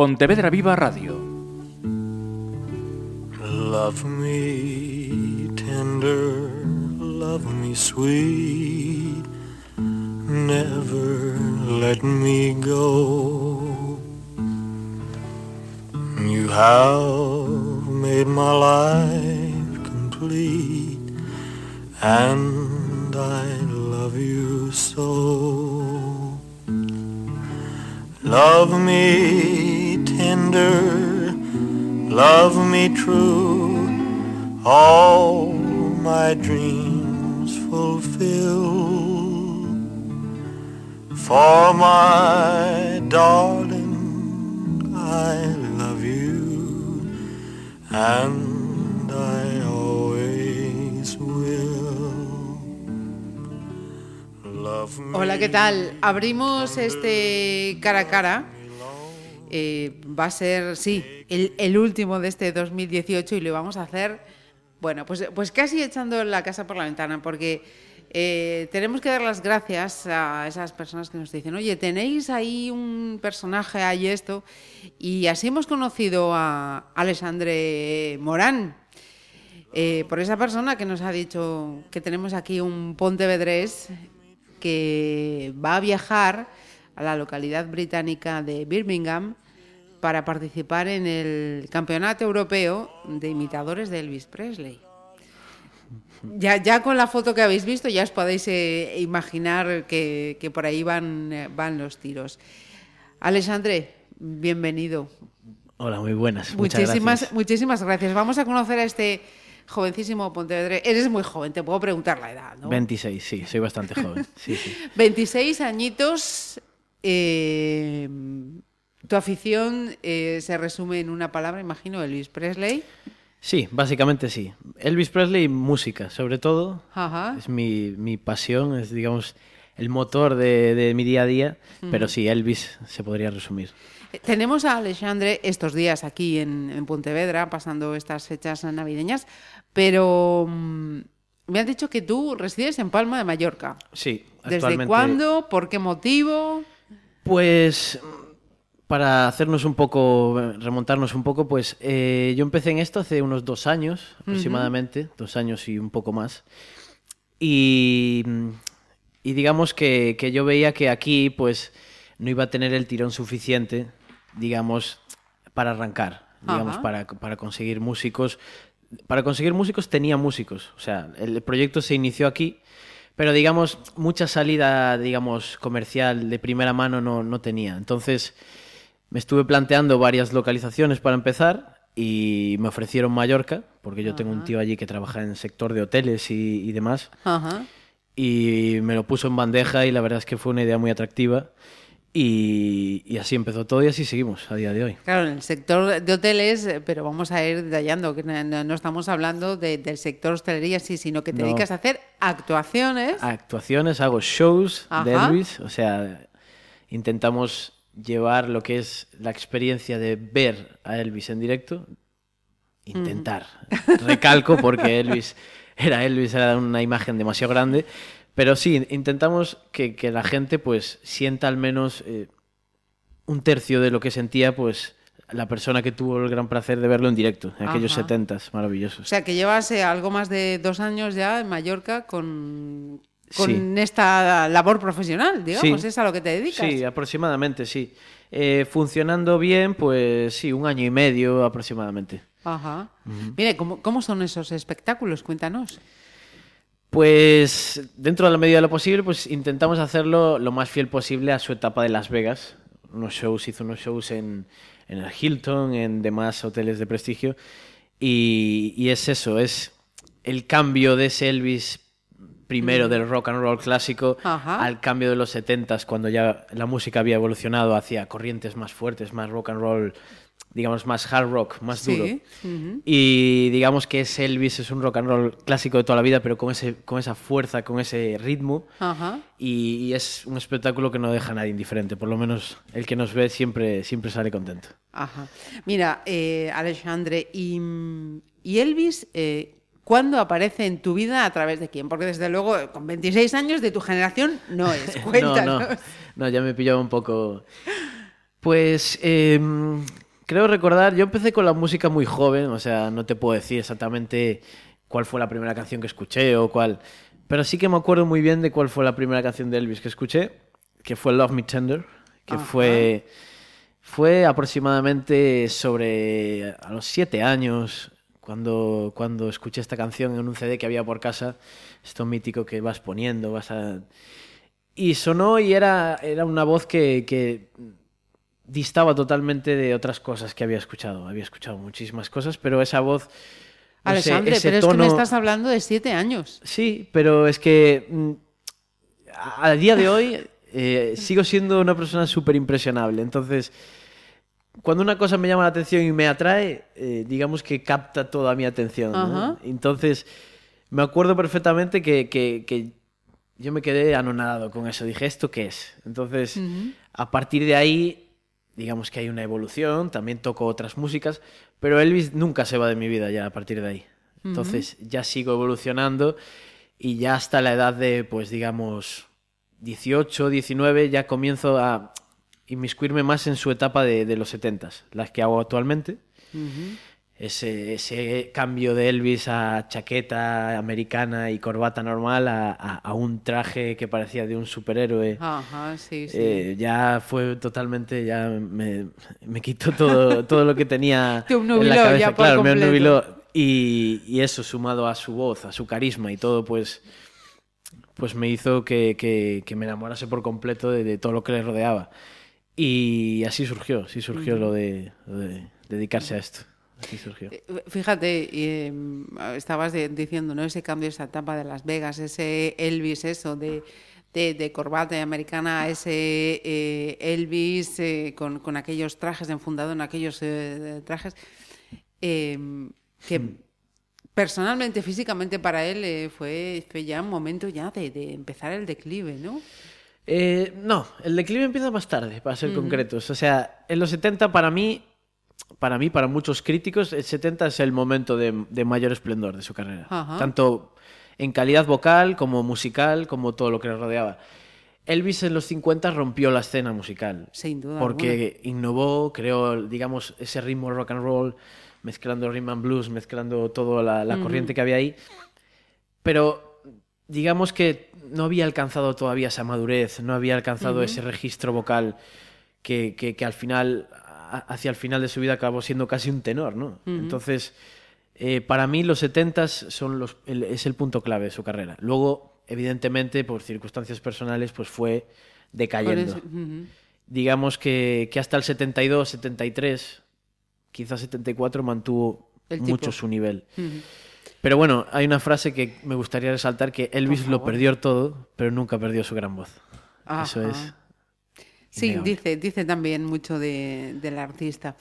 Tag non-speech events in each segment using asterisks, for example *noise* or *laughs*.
Pontevedra Viva Radio. Love me tender, love me sweet, never let me go. You have made my life complete, and I love you so. Love me tender, love me true, all my dreams fulfill. For my darling, I love you, and I always will. Hola, ¿qué tal? Abrimos este cara a cara. Eh, va a ser, sí, el, último de este 2018 y lo vamos a hacer, bueno, pues, pues casi echando la casa por la ventana, porque eh, tenemos que dar las gracias a esas personas que nos dicen, oye, tenéis ahí un personaje, hay esto, y así hemos conocido a Alexandre Morán, eh, por esa persona que nos ha dicho que tenemos aquí un pontevedrés que va a viajar a la localidad británica de Birmingham para participar en el Campeonato Europeo de Imitadores de Elvis Presley. Ya, ya con la foto que habéis visto ya os podéis eh, imaginar que, que por ahí van, eh, van los tiros. Alexandre, bienvenido. Hola, muy buenas. Muchas Muchísimas, gracias. muchísimas gracias. Vamos a conocer a este jovencísimo Pontevedrés. Eres muy joven, te puedo preguntar la edad, ¿no? 26, sí, soy bastante joven. Sí, sí. *laughs* 26 añitos. Eh, tu afición eh, se resume en una palabra, imagino, Elvis Presley. Sí, básicamente sí. Elvis Presley, música, sobre todo. Ajá. Es mi, mi pasión, es, digamos, el motor de, de mi día a día. Pero sí, Elvis se podría resumir. Eh, Tenemos a Alexandre estos días aquí en, en Pontevedra, pasando estas fechas navideñas, pero mm, me han dicho que tú resides en Palma de Mallorca. Sí, ¿Desde cuándo? ¿Por qué motivo? Pues para hacernos un poco, remontarnos un poco, pues eh, yo empecé en esto hace unos dos años aproximadamente, dos años y un poco más. Y, y digamos que, que yo veía que aquí pues no iba a tener el tirón suficiente, digamos, para arrancar, digamos, para, para conseguir músicos. Para conseguir músicos tenía músicos, o sea, el proyecto se inició aquí, pero digamos, mucha salida, digamos, comercial de primera mano no, no tenía. Entonces, me estuve planteando varias localizaciones para empezar y me ofrecieron Mallorca, porque yo tengo un tío allí que trabaja en el sector de hoteles y, y demás, Ajá. y me lo puso en bandeja y la verdad es que fue una idea muy atractiva. Y, y así empezó todo y así seguimos a día de hoy. Claro, en el sector de hoteles, eh, pero vamos a ir detallando, que no, estamos hablando de- del sector hostelería, sí, sino que te No. dedicas a hacer actuaciones. Actuaciones, hago shows de. Elvis, o sea, intentamos llevar lo que es la experiencia de ver a Elvis en directo, intentar. Recalco porque *laughs* Elvis era Elvis, era una imagen demasiado grande, pero sí, intentamos que, que la gente pues sienta al menos eh, un tercio de lo que sentía pues la persona que tuvo el gran placer de verlo en directo, en aquellos setentas O maravillosos. sea, que llevas eh, algo más de dos años ya en Mallorca con, con Sí. esta labor profesional, digamos, Sí. es a lo que te dedicas. Sí, aproximadamente, sí. Eh, funcionando bien, pues sí, un año y medio aproximadamente. Ajá. Mire, ¿cómo, ¿cómo son esos espectáculos? Cuéntanos. Pues dentro de la medida de lo posible, pues intentamos hacerlo lo más fiel posible a su etapa de Las Vegas. Unos shows, hizo unos shows en, en el Hilton, en demás hoteles de prestigio. Y, y es eso, es el cambio de ese Elvis primero del rock and roll clásico Ajá. al cambio de los 70s, cuando ya la música había evolucionado hacia corrientes más fuertes, más rock and roll, digamos, más hard rock, más Sí, duro. Y digamos que ese Elvis es un rock and roll clásico de toda la vida, pero con, ese, con esa fuerza, con ese ritmo. Y, y es un espectáculo que no deja a nadie indiferente. Por lo menos el que nos ve siempre, siempre sale contento. Ajá. Mira, eh, Alexandre, y, y Elvis, eh, ¿cuándo aparece en tu vida? ¿A través de quién? Porque desde luego, eh, con 26 años de tu generación no es. *laughs* No, Cuéntanos. no, no, ya me pillaba un poco. Pues em, creo recordar, yo empecé con la música muy joven, o sea, no te puedo decir exactamente cuál fue la primera canción que escuché o cuál, pero sí que me acuerdo muy bien de cuál fue la primera canción de Elvis que escuché, que fue Love Me Tender, que Ajá. fue fue aproximadamente sobre a los siete años cuando, cuando escuché esta canción en un CD que había por casa, esto mítico que vas poniendo, vas a... Y sonó y era, era una voz que, que distaba totalmente de otras cosas que había escuchado. Había escuchado muchísimas cosas, pero esa voz... no Alexandre, ese pero es que me tono- estás hablando de siete años. Sí, pero es que mm, a día de hoy *laughs* eh, sigo siendo una persona súper impresionable. Entonces, cuando una cosa me llama la atención y me atrae, eh, digamos que capta toda mi atención. Entonces, me acuerdo perfectamente que, que- que yo me quedé anonadado con eso. Dije, ¿esto qué es? Entonces, a partir de ahí, digamos que hay una evolución. También toco otras músicas, pero Elvis nunca se va de mi vida ya a partir de ahí. Entonces, ya sigo evolucionando y ya hasta la edad de, pues, digamos, 18, 19, ya comienzo a inmiscuirme más en su etapa de, de los 70, las que hago actualmente. Ese, ese cambio de Elvis a chaqueta americana y corbata normal a, a- a un traje que parecía de un superhéroe. Ajá, sí, sí. Eh, ya fue totalmente, ya me, me quitó todo, *laughs* todo lo que tenía Te en la cabeza. ya por claro, me obnubiló. Y, y eso, sumado a su voz, a su carisma y todo, pues, pues me hizo que, que- que me enamorase por completo de, de todo lo que le rodeaba. Y así surgió, así surgió lo, de, lo de dedicarse a esto. Así surgió. Eh, Fíjate, eh, estabas de- diciendo, ¿no? Ese cambio, esa etapa de Las Vegas, ese Elvis, eso de, de, de corbata americana, ese eh, Elvis eh, con, con aquellos trajes, enfundado en aquellos trajes, eh, que personalmente, físicamente para él fue, fue ya un momento ya de, de empezar el declive, ¿no? Eh, no, el declive empieza más tarde, para ser concretos. O sea, en los 70 para mí, para mí, para muchos críticos, el 70 es el momento de, de mayor esplendor de su carrera. Ajá. Tanto en calidad vocal como musical, como todo lo que le rodeaba. Elvis en los 50 rompió la escena musical. Sin duda Porque innovó, creó, digamos, ese ritmo rock and roll, mezclando rhythm and blues, mezclando toda la, la corriente que había ahí. Pero digamos que no había alcanzado todavía esa madurez, no había alcanzado ese registro vocal que, que- que al final, hacia el final de su vida acabó siendo casi un tenor, ¿no? Entonces, eh, para mí los 70 son los, el- es el punto clave de su carrera. Luego, evidentemente, por circunstancias personales, pues fue decayendo. Digamos que, que hasta el 72, 73, quizás 74 mantuvo El mucho su nivel. Pero bueno, hay una frase que me gustaría resaltar, que Elvis lo perdió todo, pero nunca perdió su gran voz. Eso es. Sí, dice, dice también mucho de- del artista.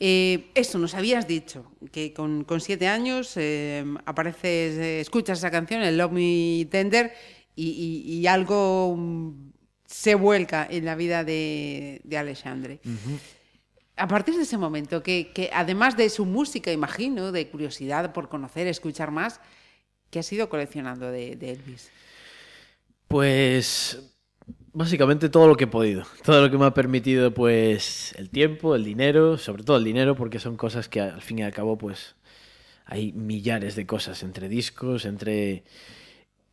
Eh, eso, nos habías dicho, que con, con siete años eh, apareces, eh, escuchas esa canción, el Love Me Tender, y, y- y algo mm, se vuelca en la vida de, de Alexandre. A partir de ese momento, que, que además de su música, imagino, de curiosidad por conocer, escuchar más, ¿qué has ido coleccionando de, de Elvis? Pues básicamente todo lo que he podido. Todo lo que me ha permitido, pues, el tiempo, el dinero, sobre todo el dinero, porque son cosas que al fin y al cabo, pues, hay millares de cosas entre discos, entre...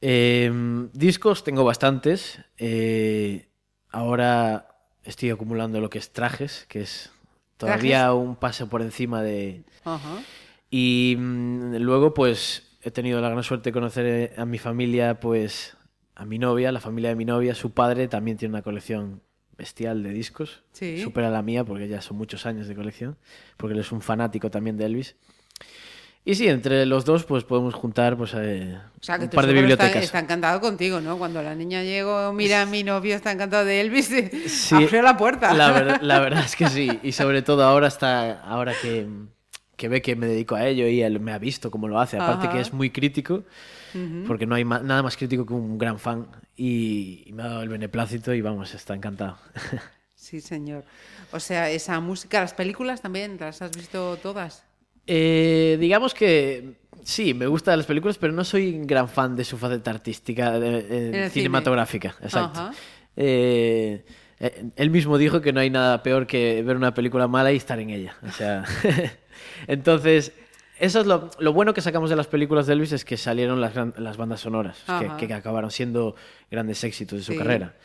Em, discos tengo bastantes. eh, ahora estoy acumulando lo que es trajes, que es todavía un paso por encima de... Y mm, luego, pues, he tenido la gran suerte de conocer a mi familia, pues, a mi novia, la familia de mi novia. Su padre también tiene una colección bestial de discos. Sí. Supera la mía, porque ya son muchos años de colección, porque él es un fanático también de Elvis. Y sí, entre los dos, pues, podemos juntar, pues, eh, O sea, que un par de suegro está, bibliotecas. está encantado contigo, ¿no? Cuando la niña llegó, mira, mi novio está encantado de Elvis, Sí, abrió la puerta. La, ver- *laughs* la verdad es que sí. Y sobre todo ahora está, ahora que, que ve que me dedico a ello y él me ha visto cómo lo hace. Aparte Ajá. que es muy crítico, porque no hay nada más crítico que un gran fan. Y, y me ha dado el beneplácito y vamos, está encantado. *laughs* Sí, señor. O sea, esa música, las películas también, ¿las has visto todas? Eh, digamos que sí, me gustan las películas, pero no soy un gran fan de su faceta artística, de- eh, cine. cinematográfica. Exacto. Ajá. Eh, él mismo dijo que no hay nada peor que ver una película mala y estar en ella. O sea, *laughs* entonces, eso es lo, lo bueno que sacamos de las películas de Elvis es que salieron las, las bandas sonoras, que, acabaron siendo grandes éxitos de su Sí. carrera.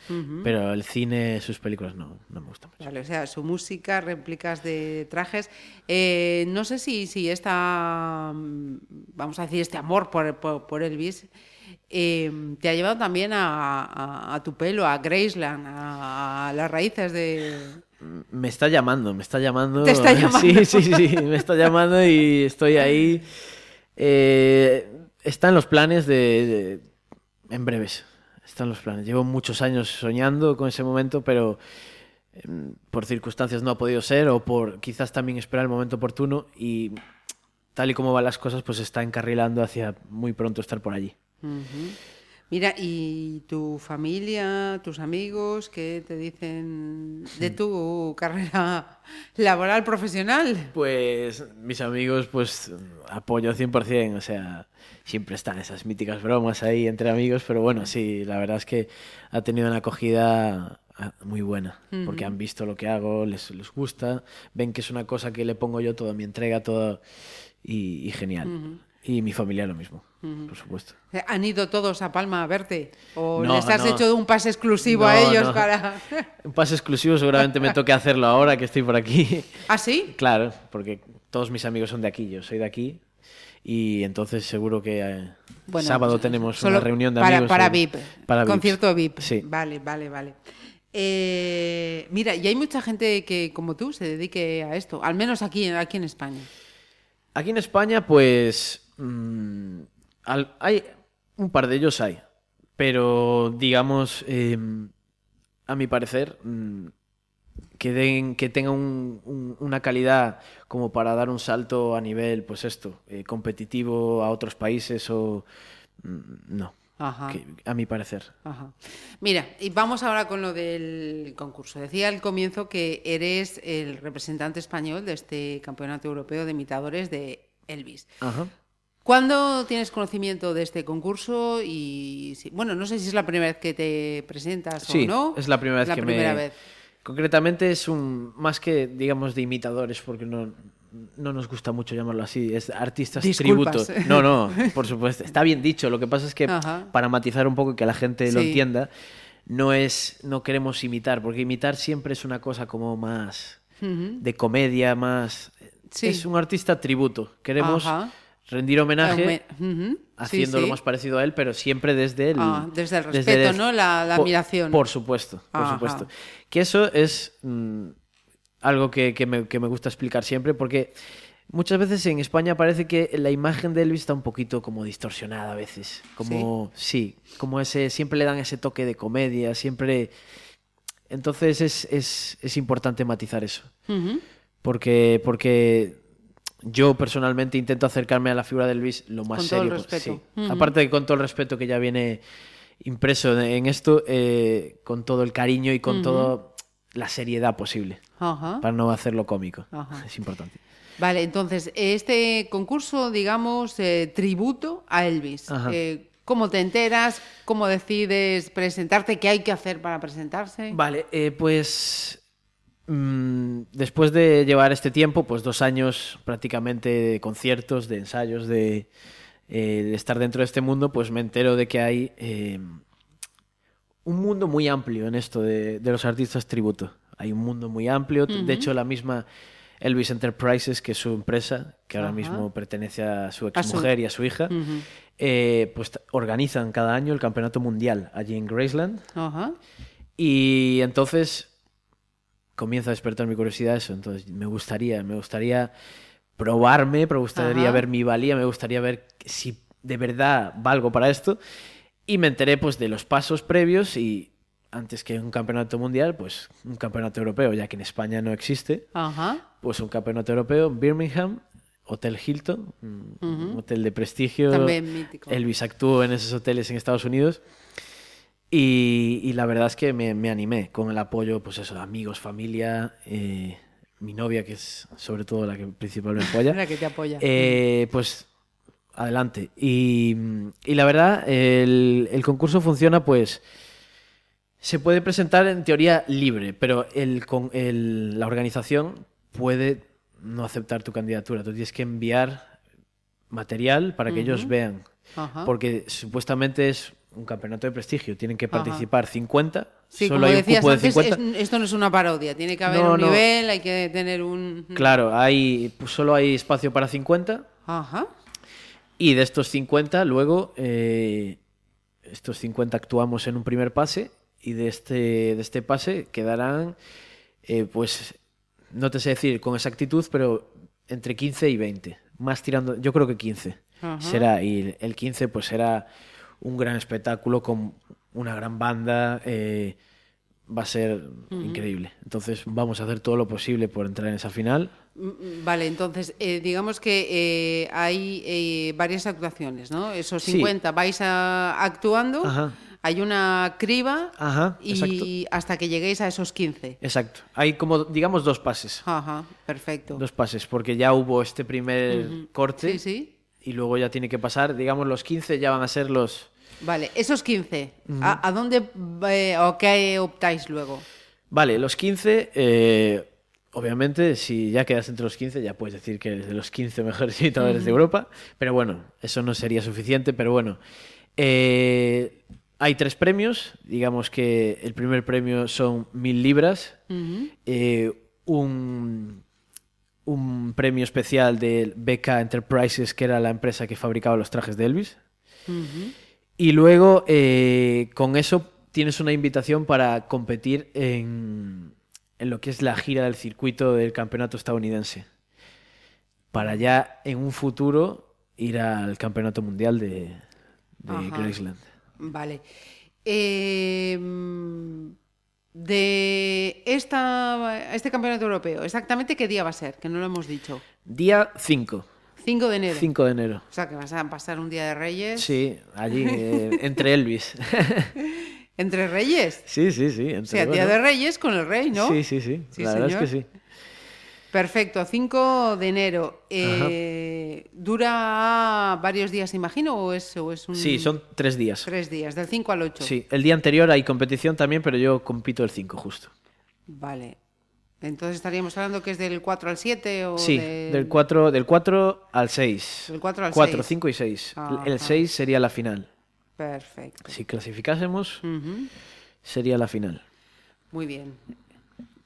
Pero el cine, sus películas no, no me gustan mucho. Vale, o sea, su música, réplicas de trajes. Eh, no sé si, si esta, mm, vamos a decir, este amor por, por, por Elvis eh, te ha llevado también a, a- a tu pelo, a Graceland, a, a las raíces de... Me está llamando, me está llamando. Te está *laughs* llamando. Sí, sí, sí, me está llamando y estoy ahí. Eh, está en los planes de, de- En breves, están los planes. Llevo muchos años soñando con ese momento, pero em, por circunstancias no ha podido ser o por quizás también esperar el momento oportuno y tal y como van las cosas, pues está encarrilando hacia muy pronto estar por allí. Ujú. Mira, ¿y tu familia, tus amigos, qué te dicen de tu carrera *laughs* laboral profesional? Pues mis amigos, pues apoyo 100%, o sea, siempre están esas míticas bromas ahí entre amigos, pero bueno, sí, la verdad es que ha tenido una acogida ah, muy buena, porque han visto lo que hago, les, les gusta, ven que es una cosa que le pongo yo toda mi entrega, todo, y, y genial. Y mi familia lo mismo, por supuesto. ¿Han ido todos a Palma a verte? ¿O No, les has no. hecho un pase exclusivo a ellos para...? *laughs* Un pase exclusivo seguramente me toque hacerlo ahora que estoy por aquí. *laughs* ¿Ah, sí? Claro, porque todos mis amigos son de aquí, yo soy de aquí. Y entonces seguro que eh, Bueno, sábado tenemos solo una reunión de para, amigos. Para sobre- VIP. Para. Concierto VIP. Sí. Vale, vale, vale. Eh, mira, y hay mucha gente que, como tú, se dedique a esto. Al menos aquí, aquí en España. Aquí en España, pues. mm, al- hay un par de ellos hay. Pero, digamos, eh, a mi parecer, mm, que, den, que tengan un- un- una calidad como para dar un salto a nivel, pues esto, eh, competitivo a otros países o. mm, no. Ajá. Que- a mi parecer. Ajá. Mira, y vamos ahora con lo del concurso. Decía al comienzo que eres el representante español de este campeonato europeo de imitadores de Elvis. Ajá. ¿Cuándo tienes conocimiento de este concurso? Y si- bueno, no sé si es la primera vez que te presentas Sí, o no. es la primera vez La que primera me... vez. Concretamente es un... Más que, digamos, de imitadores, porque no, no nos gusta mucho llamarlo así, es artistas Disculpas. tributo. No, no, *laughs* por supuesto. Está bien dicho. Lo que pasa es que, Ajá. para matizar un poco y que la gente lo entienda, no es... No queremos imitar, porque imitar siempre es una cosa como más... De comedia, más... Sí. Es un artista tributo. Queremos Ajá. Rendir homenaje. Sí, haciendo lo más parecido a él, pero siempre desde el, Ah, desde el respeto, ¿no? La- la por- admiración. Por supuesto, por Ajá. supuesto. Que eso es mm, algo que, que me, que me gusta explicar siempre, porque muchas veces en España parece que la imagen de Elvis está un poquito como distorsionada a veces. Como, sí, como ese, siempre le dan ese toque de comedia, siempre... Entonces es, es, es importante matizar eso. Porque, porque yo personalmente intento acercarme a la figura de Elvis lo más Con todo el serio. respeto. sí. Aparte de con todo el respeto que ya viene impreso en esto, eh, con todo el cariño y con toda la seriedad posible, Ajá. para no hacerlo cómico. Ajá. Es importante. Vale, entonces, este concurso, digamos, eh, tributo a Elvis. Eh, ¿Cómo te enteras? ¿Cómo decides presentarte? ¿Qué hay que hacer para presentarse? Vale, eh, pues después de llevar este tiempo, pues dos años prácticamente de conciertos, de ensayos, de, eh, de estar dentro de este mundo, pues me entero de que hay eh, un mundo muy amplio en esto de, de los artistas tributo. Hay un mundo muy amplio, de hecho la misma Elvis Enterprises, que es su empresa, que ahora mismo pertenece a su exmujer y a su hija, eh, pues organizan cada año el campeonato mundial allí en Graceland. Y entonces comienza a despertar mi curiosidad eso. Entonces me gustaría, me gustaría probarme, me gustaría Ajá. ver mi valía, me gustaría ver si de verdad valgo para esto. Y me enteré pues de los pasos previos y antes que un campeonato mundial, pues un campeonato europeo, ya que en España no existe, Ajá. pues un campeonato europeo en Birmingham, Hotel Hilton, un un hotel de prestigio. También mítico. Elvis actuó en esos hoteles en Estados Unidos. Y, y la verdad es que me, me animé con el apoyo, pues eso, de amigos, familia, eh, mi novia, que es sobre todo la que principalmente me *laughs* apoya. La que te apoya. Eh, pues adelante. Y, y la verdad, el, el concurso funciona pues Se puede presentar en teoría libre, pero el, con el- la organización puede no aceptar tu candidatura. Tú tienes que enviar material para que ellos vean. Ajá. Porque supuestamente es un campeonato de prestigio. Tienen que Ajá. participar 50. Sí, solo como hay un cupo de antes, 50. es- esto no es una parodia, tiene que haber No, un no. nivel, hay que tener un... Claro, hay, pues solo hay espacio para 50. Ajá. Y de estos 50, luego, eh, estos 50 actuamos en un primer pase y de este, de este pase quedarán, eh, pues, no te sé decir con exactitud, pero entre 15 y 20. Más tirando, yo creo que 15 Ajá. será. Y el 15 pues será un gran espectáculo con una gran banda. eh, va a ser increíble. Entonces vamos a hacer todo lo posible por entrar en esa final. Mm, Vale, entonces, eh, digamos que eh, hay eh, varias actuaciones, ¿no? Esos Sí. 50 vais a- actuando, Ajá. hay una criba Ajá, y exacto. hasta que lleguéis a esos 15. Exacto. Hay como, digamos, dos pases. Ajá, perfecto. Dos pases, porque ya hubo este primer corte Sí, sí. y luego ya tiene que pasar, digamos, los 15 ya van a ser los... Vale, esos 15, ¿a, a dónde eh, o qué optáis luego? Vale, los 15, eh, obviamente, si ya quedas entre los 15, ya puedes decir que eres de los 15 mejores *laughs* imitadores de Europa, pero bueno, eso no sería suficiente, pero bueno. Eh, hay tres premios, digamos que el primer premio son mil libras, eh, un, un premio especial del BK Enterprises, que era la empresa que fabricaba los trajes de Elvis. Y luego, eh, con eso, tienes una invitación para competir en, en lo que es la gira del circuito del campeonato estadounidense. Para ya, en un futuro, ir al campeonato mundial de, de. Graceland. Vale. Eh, mm, de esta, este campeonato europeo, exactamente qué día va a ser, que no lo hemos dicho. Día 5. 5 de enero. 5 de enero. O sea, que vas a pasar un día de Reyes. Sí, allí, *laughs* eh, entre Elvis. *laughs* ¿Entre Reyes? sí, sí, sí. Entre, O sea, día de Reyes con el rey, ¿no? Sí, sí, sí. Sí, la verdad es que sí. Perfecto, 5 de enero. Eh, ¿Dura varios días, imagino, o es, o es un... Sí, son tres días. Tres días, del 5 al 8. Sí, el día anterior hay competición también, pero yo compito el 5 justo. Vale. Entonces estaríamos hablando que es del 4 al 7 o Sí, del- del 4, del 4 al 6. Del 4 al 4, 6. 5 y 6. Ajá. El 6 sería la final. Perfecto. Si clasificásemos, Ujú. sería la final. Muy bien.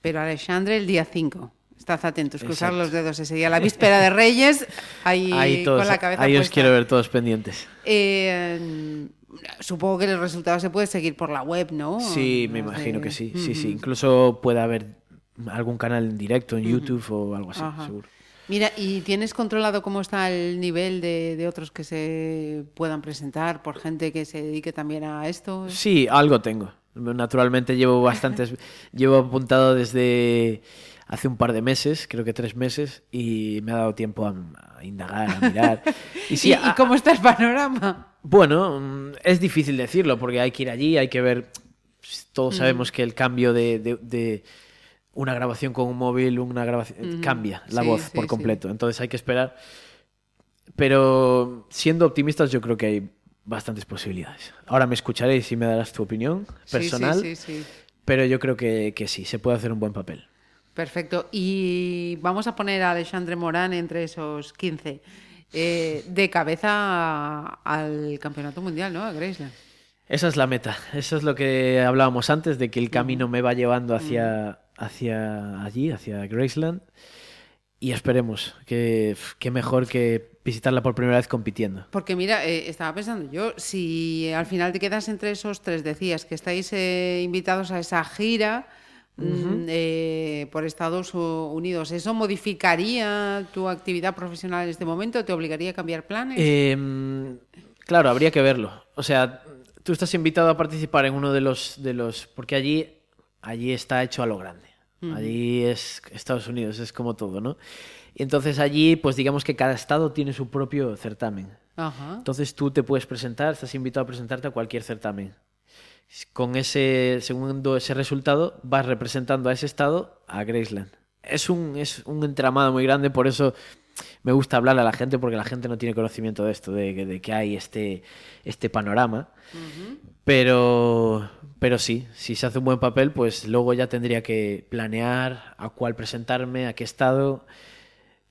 Pero Alexandre el día 5. Estad atentos, cruzar los dedos ese día. La víspera de Reyes, ahí, *laughs* ahí todos, con la cabeza ahí os puesta. quiero ver todos pendientes. Eh, supongo que el resultado se puede seguir por la web, ¿no? Sí, me No imagino sé. que sí. Sí, sí. Incluso puede haber algún canal en directo en YouTube o algo así, Ajá. seguro. Mira, ¿y tienes controlado cómo está el nivel de, de otros que se puedan presentar por gente que se dedique también a esto? Sí, algo tengo. Naturalmente llevo *laughs* bastantes, llevo apuntado desde hace un par de meses, creo que tres meses, y me ha dado tiempo a, a indagar, a mirar. *laughs* Y sí, ¿Y, a- y cómo está el panorama? Bueno, mm, es difícil decirlo porque hay que ir allí, hay que ver. Todos sabemos que el cambio de, de- de una grabación con un móvil, una grabación cambia la Sí, voz sí, por sí. completo. Entonces hay que esperar. Pero siendo optimistas, yo creo que hay bastantes posibilidades. Ahora me escucharéis y me darás tu opinión personal, Sí, sí, sí, sí. pero yo creo que, que sí, se puede hacer un buen papel. Perfecto. Y vamos a poner a Alexandre Morán entre esos 15. eh, de cabeza al campeonato mundial, ¿no? A Graceland. Esa es la meta. Eso es lo que hablábamos antes, de que el camino me va llevando hacia, hacia allí, hacia Graceland. Y esperemos que, que mejor que visitarla por primera vez compitiendo. Porque mira, eh, estaba pensando yo, si al final te quedas entre esos tres, decías que estáis eh, invitados a esa gira mm, eh, por Estados Unidos, ¿eso modificaría tu actividad profesional en este momento? ¿Te obligaría a cambiar planes? Eh, claro, habría que verlo. O sea, tú estás invitado a participar en uno de los... De los porque allí, allí está hecho a lo grande. Allí es Estados Unidos, es como todo, ¿no? Y entonces allí, pues digamos que cada estado tiene su propio certamen. Ajá. Entonces tú te puedes presentar, estás invitado a presentarte a cualquier certamen. Con ese, segundo ese resultado, vas representando a ese estado a Graceland. Es un, es un entramado muy grande, por eso me gusta hablar a la gente porque la gente no tiene conocimiento de esto, de, de que hay este, este panorama. Pero, pero sí, si se hace un buen papel, pues luego ya tendría que planear a cuál presentarme, a qué estado.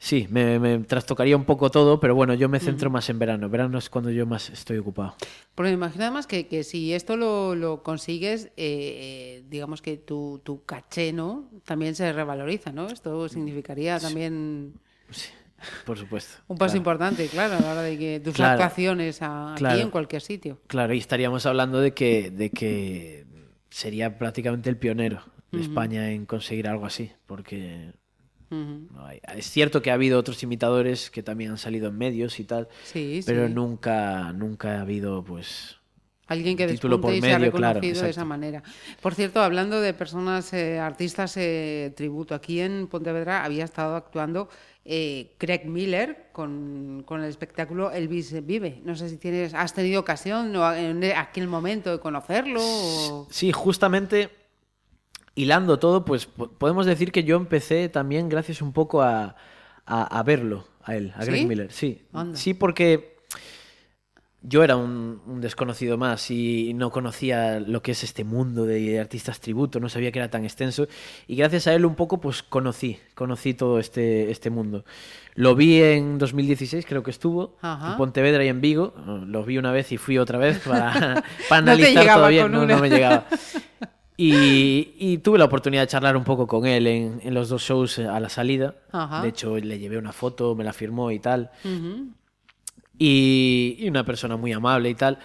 Sí, me, me trastocaría un poco todo, pero bueno, yo me centro más en verano. Verano es cuando yo más estoy ocupado. Porque me imagino además que, que si esto lo, lo consigues, eh, eh, digamos que tu, tu caché, ¿no? También se revaloriza, ¿no? Esto significaría también Sí, por supuesto. un paso claro. importante, claro, a la hora de que tus Claro. actuaciones a- aquí en cualquier sitio. Claro, y estaríamos hablando de que, de que sería prácticamente el pionero de España en conseguir algo así, porque Ujú. no hay- es cierto que ha habido otros imitadores que también han salido en medios y tal, Sí, pero sí. nunca, nunca ha habido, pues, Alguien que título por y sea medio, claro, reconocido de esa manera. Por cierto, hablando de personas, eh, artistas eh, tributo, aquí en Pontevedra había estado actuando eh, Craig Miller con, con el espectáculo Elvis Vive. No sé si tienes, has tenido ocasión o en aquel momento de conocerlo. o- Sí, justamente hilando todo, pues po- podemos decir que yo empecé también gracias un poco a, a- a verlo, a él, a Greg ¿Sí? Miller. Sí, sí porque yo era un, un desconocido más y no conocía lo que es este mundo de artistas tributo, no sabía que era tan extenso y gracias a él un poco pues conocí, conocí todo este, este mundo. Lo vi en 2016, creo que estuvo, Ajá. en Pontevedra y en Vigo. Lo vi una vez y fui otra vez para, *laughs* No analizar todavía. con No, no me llegaba. *laughs* Y, y tuve la oportunidad de charlar un poco con él en, en los dos shows a la salida. Ajá. De hecho, le llevé una foto, me la firmó y tal. Y, y una persona muy amable y tal.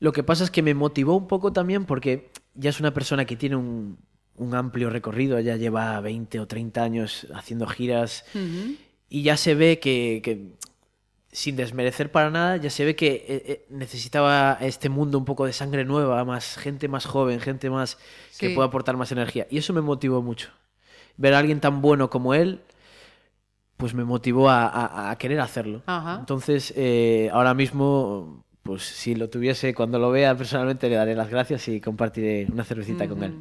Lo que pasa es que me motivó un poco también porque ya es una persona que tiene un, un amplio recorrido, ya lleva 20 o 30 años haciendo giras y ya se ve que, que, sin desmerecer para nada, ya se ve que eh, eh, necesitaba este mundo un poco de sangre nueva, más gente más joven, gente más que pueda aportar más energía. Y eso me motivó mucho. Ver a alguien tan bueno como él, pues me motivó a, a- a querer hacerlo. Ajá. Entonces, eh, ahora mismo, pues si lo tuviese, cuando lo vea personalmente, le daré las gracias y compartiré una cervecita con él.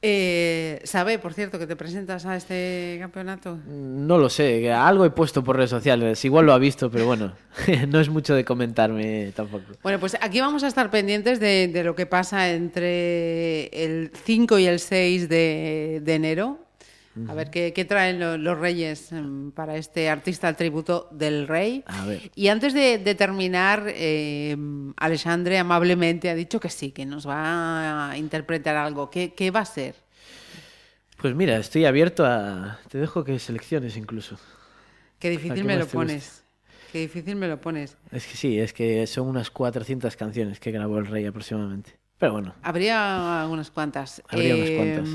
Eh, ¿Sabe, por cierto, que te presentas a este campeonato? No lo sé, algo he puesto por redes sociales, igual lo ha visto, pero bueno, *laughs* no es mucho de comentarme tampoco. Bueno, pues aquí vamos a estar pendientes de, de lo que pasa entre el 5 y el 6 de, de enero. A ver qué, qué traen lo- los reyes em, para este artista al tributo del rey. A ver. Y antes de, de terminar, eh, Alexandre amablemente ha dicho que sí, que nos va a interpretar algo. ¿Qué, qué va a ser? Pues mira, estoy abierto a... Te dejo que selecciones incluso. Qué difícil me lo pones. Qué difícil me lo pones. Es que sí, es que son unas 400 canciones que grabó el rey aproximadamente. Pero bueno, Habría unas cuantas. Habría unas cuantas.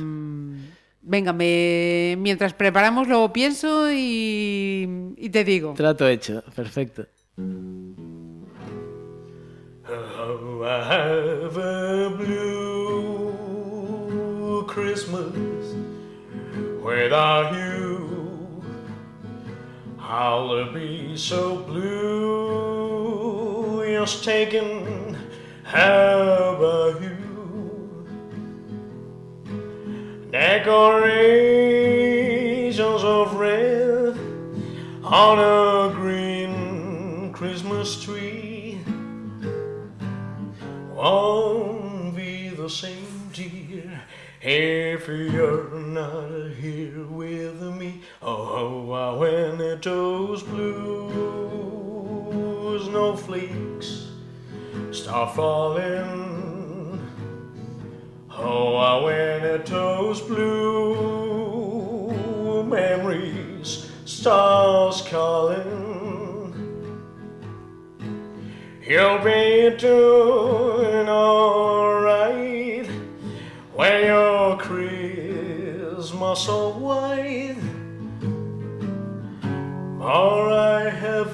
Venga, me- mientras preparamos lo pienso y, y te digo. trato hecho, perfecto. Oh, I have a blue Christmas without you. I'll be so blue, just taking how about you? Decorations of red on a green Christmas tree won't be the same, dear, if you're not here with me. Oh, ah, when those blue snowflakes start falling. Oh, when those blue memories starts calling. You'll be doing alright when your Christmas so white. Or I have